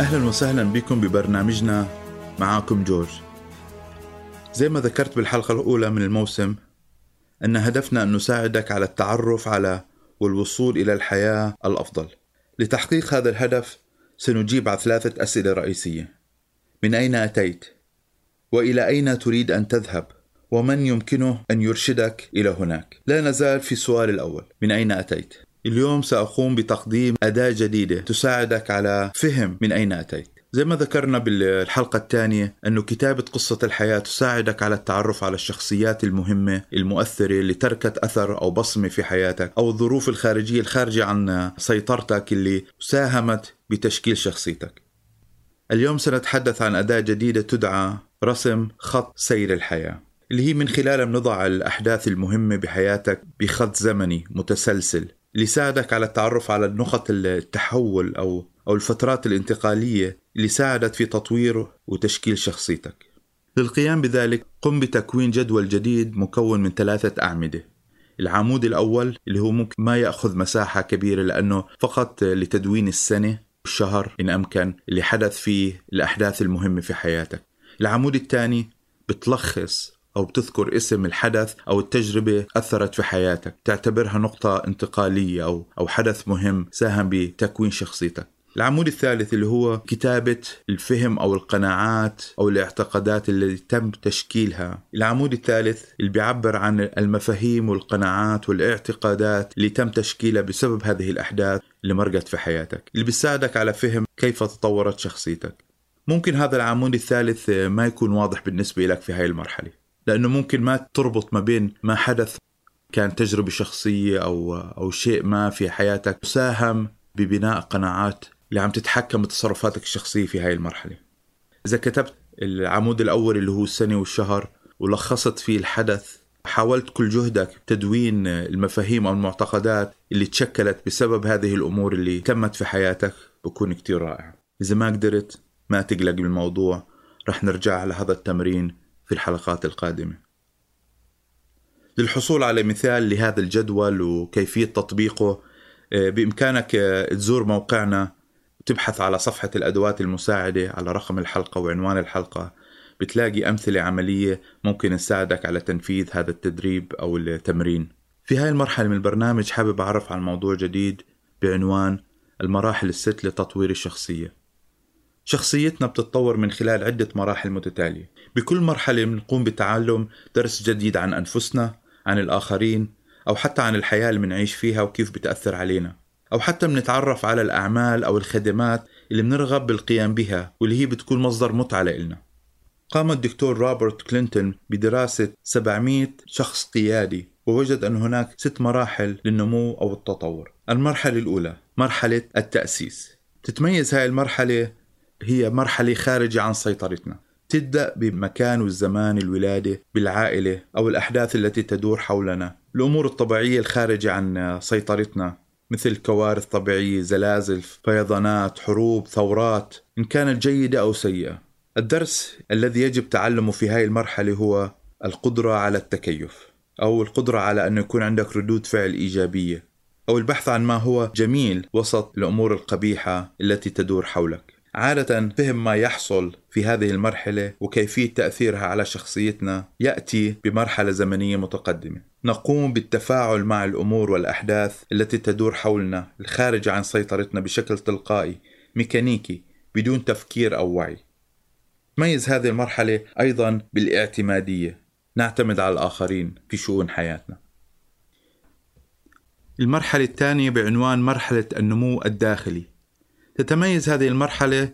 أهلا وسهلا بكم ببرنامجنا معاكم جورج زي ما ذكرت بالحلقة الأولى من الموسم أن هدفنا أن نساعدك على التعرف على والوصول إلى الحياة الأفضل لتحقيق هذا الهدف سنجيب على ثلاثة أسئلة رئيسية من أين أتيت؟ وإلى أين تريد أن تذهب؟ ومن يمكنه أن يرشدك إلى هناك؟ لا نزال في السؤال الأول من أين أتيت؟ اليوم سأقوم بتقديم أداة جديدة تساعدك على فهم من أين أتيت زي ما ذكرنا بالحلقة الثانية أنه كتابة قصة الحياة تساعدك على التعرف على الشخصيات المهمة المؤثرة اللي تركت أثر أو بصمة في حياتك أو الظروف الخارجية الخارجة عن سيطرتك اللي ساهمت بتشكيل شخصيتك. اليوم سنتحدث عن أداة جديدة تدعى رسم خط سير الحياة اللي هي من خلالها بنضع الأحداث المهمة بحياتك بخط زمني متسلسل. اللي يساعدك على التعرف على نقط التحول أو أو الفترات الانتقالية اللي ساعدت في تطوير وتشكيل شخصيتك. للقيام بذلك قم بتكوين جدول جديد مكون من ثلاثة أعمدة. العمود الأول اللي هو ممكن ما يأخذ مساحة كبيرة لأنه فقط لتدوين السنة والشهر إن أمكن اللي حدث فيه الأحداث المهمة في حياتك. العمود الثاني بتلخص أو بتذكر اسم الحدث أو التجربة أثرت في حياتك. تعتبرها نقطة انتقالية أو أو حدث مهم ساهم بتكوين شخصيتك. العمود الثالث اللي هو كتابة الفهم أو القناعات أو الاعتقادات اللي تم تشكيلها. العمود الثالث اللي بيعبر عن المفاهيم والقناعات والاعتقادات اللي تم تشكيلها بسبب هذه الأحداث اللي مرقت في حياتك. اللي بيساعدك على فهم كيف تطورت شخصيتك. ممكن هذا العمود الثالث ما يكون واضح بالنسبة لك في هاي المرحلة. لأنه ممكن ما تربط ما بين ما حدث كان تجربة شخصية أو أو شيء ما في حياتك ساهم ببناء قناعات اللي عم تتحكم بتصرفاتك الشخصية في هاي المرحلة. إذا كتبت العمود الأول اللي هو السنة والشهر ولخصت فيه الحدث حاولت كل جهدك تدوين المفاهيم أو المعتقدات اللي تشكلت بسبب هذه الأمور اللي تمت في حياتك بكون كتير رائع. إذا ما قدرت ما تقلق بالموضوع رح نرجع على هذا التمرين في الحلقات القادمة. للحصول على مثال لهذا الجدول وكيفية تطبيقه بإمكانك تزور موقعنا وتبحث على صفحة الأدوات المساعدة على رقم الحلقة وعنوان الحلقة. بتلاقي أمثلة عملية ممكن تساعدك على تنفيذ هذا التدريب أو التمرين. في هاي المرحلة من البرنامج حابب أعرف عن موضوع جديد بعنوان المراحل الست لتطوير الشخصية. شخصيتنا بتتطور من خلال عدة مراحل متتالية. بكل مرحلة بنقوم بتعلم درس جديد عن أنفسنا عن الآخرين أو حتى عن الحياة اللي بنعيش فيها وكيف بتأثر علينا. أو حتى بنتعرف على الأعمال أو الخدمات اللي بنرغب بالقيام بها واللي هي بتكون مصدر متعة لإلنا. قام الدكتور روبرت كلينتون بدراسة 700 شخص قيادي ووجد أن هناك ست مراحل للنمو أو التطور. المرحلة الأولى مرحلة التأسيس. تتميز هاي المرحلة هي مرحلة خارجة عن سيطرتنا. تبدأ بمكان والزمان الولادة بالعائلة أو الأحداث التي تدور حولنا. الأمور الطبيعية الخارجة عن سيطرتنا مثل كوارث طبيعية زلازل فيضانات حروب ثورات إن كانت جيدة أو سيئة. الدرس الذي يجب تعلمه في هذه المرحلة هو القدرة على التكيف أو القدرة على أن يكون عندك ردود فعل إيجابية أو البحث عن ما هو جميل وسط الأمور القبيحة التي تدور حولك. عادة فهم ما يحصل في هذه المرحلة وكيفية تأثيرها على شخصيتنا يأتي بمرحلة زمنية متقدمة. نقوم بالتفاعل مع الأمور والأحداث التي تدور حولنا الخارجة عن سيطرتنا بشكل تلقائي ميكانيكي بدون تفكير أو وعي. تميز هذه المرحلة أيضا بالاعتمادية. نعتمد على الآخرين في شؤون حياتنا. المرحلة الثانية بعنوان مرحلة النمو الداخلي تتميز هذه المرحلة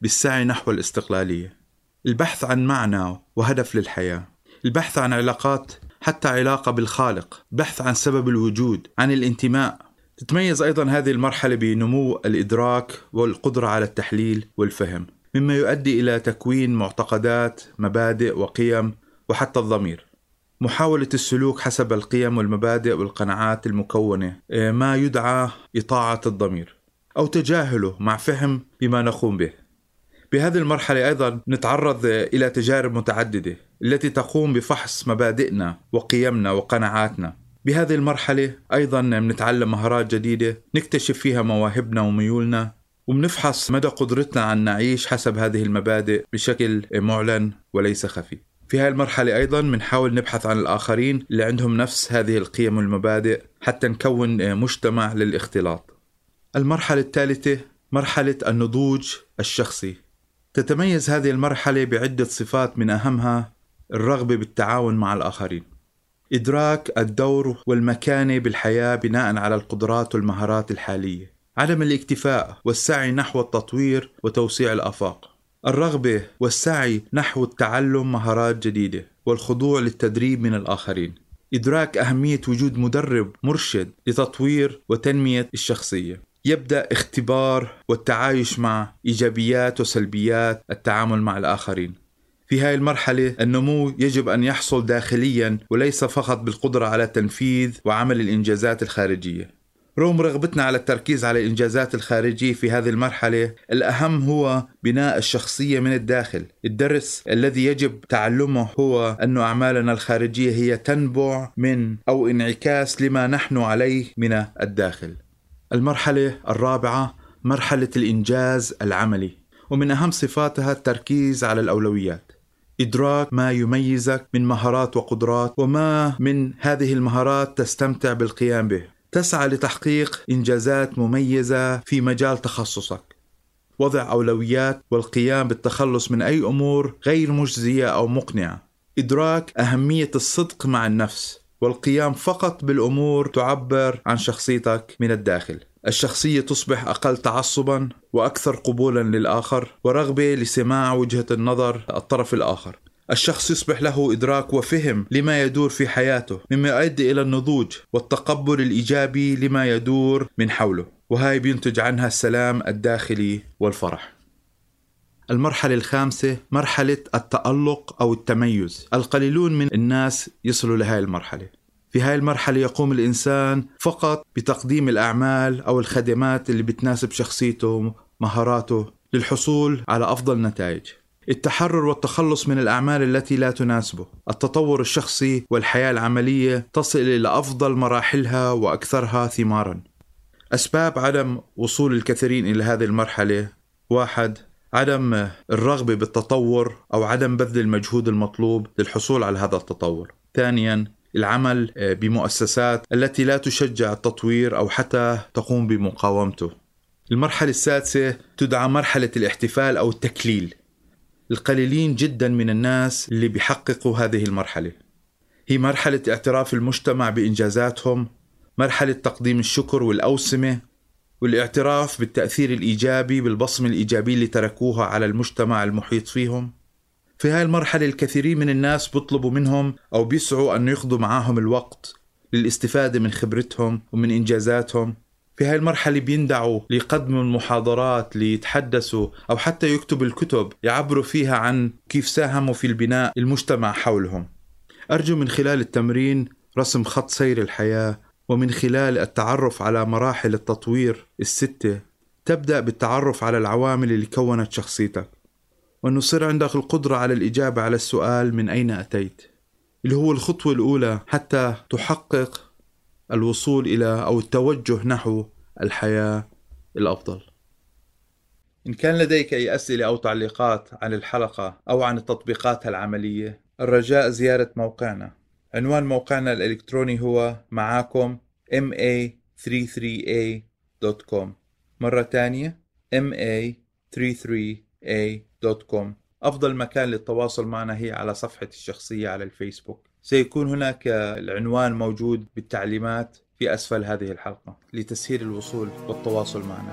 بالسعي نحو الاستقلالية. البحث عن معنى وهدف للحياة. البحث عن علاقات حتى علاقة بالخالق. بحث عن سبب الوجود عن الانتماء. تتميز أيضا هذه المرحلة بنمو الإدراك والقدرة على التحليل والفهم مما يؤدي إلى تكوين معتقدات مبادئ وقيم وحتى الضمير. محاولة السلوك حسب القيم والمبادئ والقناعات المكونة ما يدعى إطاعة الضمير. أو تجاهله مع فهم بما نقوم به. بهذه المرحلة أيضا نتعرض إلى تجارب متعددة التي تقوم بفحص مبادئنا وقيمنا وقناعاتنا. بهذه المرحلة أيضا نتعلم مهارات جديدة نكتشف فيها مواهبنا وميولنا وبنفحص مدى قدرتنا على نعيش حسب هذه المبادئ بشكل معلن وليس خفي في هذه المرحلة أيضا بنحاول نبحث عن الآخرين اللي عندهم نفس هذه القيم والمبادئ حتى نكون مجتمع للاختلاط المرحلة الثالثة مرحلة النضوج الشخصي. تتميز هذه المرحلة بعدة صفات من أهمها الرغبة بالتعاون مع الآخرين. إدراك الدور والمكانة بالحياة بناء على القدرات والمهارات الحالية. عدم الاكتفاء والسعي نحو التطوير وتوسيع الآفاق. الرغبة والسعي نحو التعلم مهارات جديدة والخضوع للتدريب من الآخرين. إدراك أهمية وجود مدرب مرشد لتطوير وتنمية الشخصية. يبدأ اختبار والتعايش مع إيجابيات وسلبيات التعامل مع الآخرين. في هذه المرحلة النمو يجب أن يحصل داخليا وليس فقط بالقدرة على تنفيذ وعمل الإنجازات الخارجية. رغم رغبتنا على التركيز على الإنجازات الخارجية في هذه المرحلة الأهم هو بناء الشخصية من الداخل. الدرس الذي يجب تعلمه هو أن أعمالنا الخارجية هي تنبع من أو انعكاس لما نحن عليه من الداخل. المرحلة الرابعة مرحلة الإنجاز العملي. ومن أهم صفاتها التركيز على الأولويات. إدراك ما يميزك من مهارات وقدرات وما من هذه المهارات تستمتع بالقيام به. تسعى لتحقيق إنجازات مميزة في مجال تخصصك. وضع أولويات والقيام بالتخلص من أي أمور غير مجزية أو مقنعة. إدراك أهمية الصدق مع النفس. والقيام فقط بالأمور تعبر عن شخصيتك من الداخل. الشخصية تصبح أقل تعصبا وأكثر قبولا للآخر ورغبة لسماع وجهة النظر الطرف الآخر. الشخص يصبح له إدراك وفهم لما يدور في حياته مما يؤدي إلى النضوج والتقبل الإيجابي لما يدور من حوله. وهاي بينتج عنها السلام الداخلي والفرح. المرحلة الخامسة مرحلة التألق أو التميز. القليلون من الناس يصلوا لهذه المرحلة. في هاي المرحلة يقوم الإنسان فقط بتقديم الأعمال أو الخدمات اللي بتناسب شخصيته مهاراته للحصول على أفضل نتائج. التحرر والتخلص من الأعمال التي لا تناسبه. التطور الشخصي والحياة العملية تصل إلى أفضل مراحلها وأكثرها ثمارا. أسباب عدم وصول الكثيرين إلى هذه المرحلة. واحد عدم الرغبة بالتطور أو عدم بذل المجهود المطلوب للحصول على هذا التطور. ثانيا العمل بمؤسسات التي لا تشجع التطوير أو حتى تقوم بمقاومته. المرحلة السادسة تدعى مرحلة الاحتفال أو التكليل. القليلين جدا من الناس اللي بيحققوا هذه المرحلة. هي مرحلة اعتراف المجتمع بإنجازاتهم مرحلة تقديم الشكر والأوسمة والاعتراف بالتأثير الإيجابي بالبصمة الإيجابية اللي تركوها على المجتمع المحيط فيهم. في هاي المرحلة الكثيرين من الناس بيطلبوا منهم أو بيسعوا أن يقضوا معاهم الوقت للاستفادة من خبرتهم ومن إنجازاتهم. في هاي المرحلة بيندعوا ليقدموا المحاضرات ليتحدثوا أو حتى يكتبوا الكتب يعبروا فيها عن كيف ساهموا في البناء المجتمع حولهم. أرجو من خلال التمرين رسم خط سير الحياة ومن خلال التعرف على مراحل التطوير الستة تبدأ بالتعرف على العوامل اللي كونت شخصيتك. وأنه يصير عندك القدرة على الإجابة على السؤال من أين أتيت. اللي هو الخطوة الأولى حتى تحقق الوصول إلى أو التوجه نحو الحياة الأفضل. إن كان لديك أي أسئلة أو تعليقات عن الحلقة أو عن التطبيقات العملية الرجاء زيارة موقعنا. عنوان موقعنا الإلكتروني هو معاكم ma33a.com مرة تانية ma33a.com أفضل مكان للتواصل معنا هي على صفحتي الشخصية على الفيسبوك. سيكون هناك العنوان موجود بالتعليمات في أسفل هذه الحلقة لتسهيل الوصول والتواصل معنا.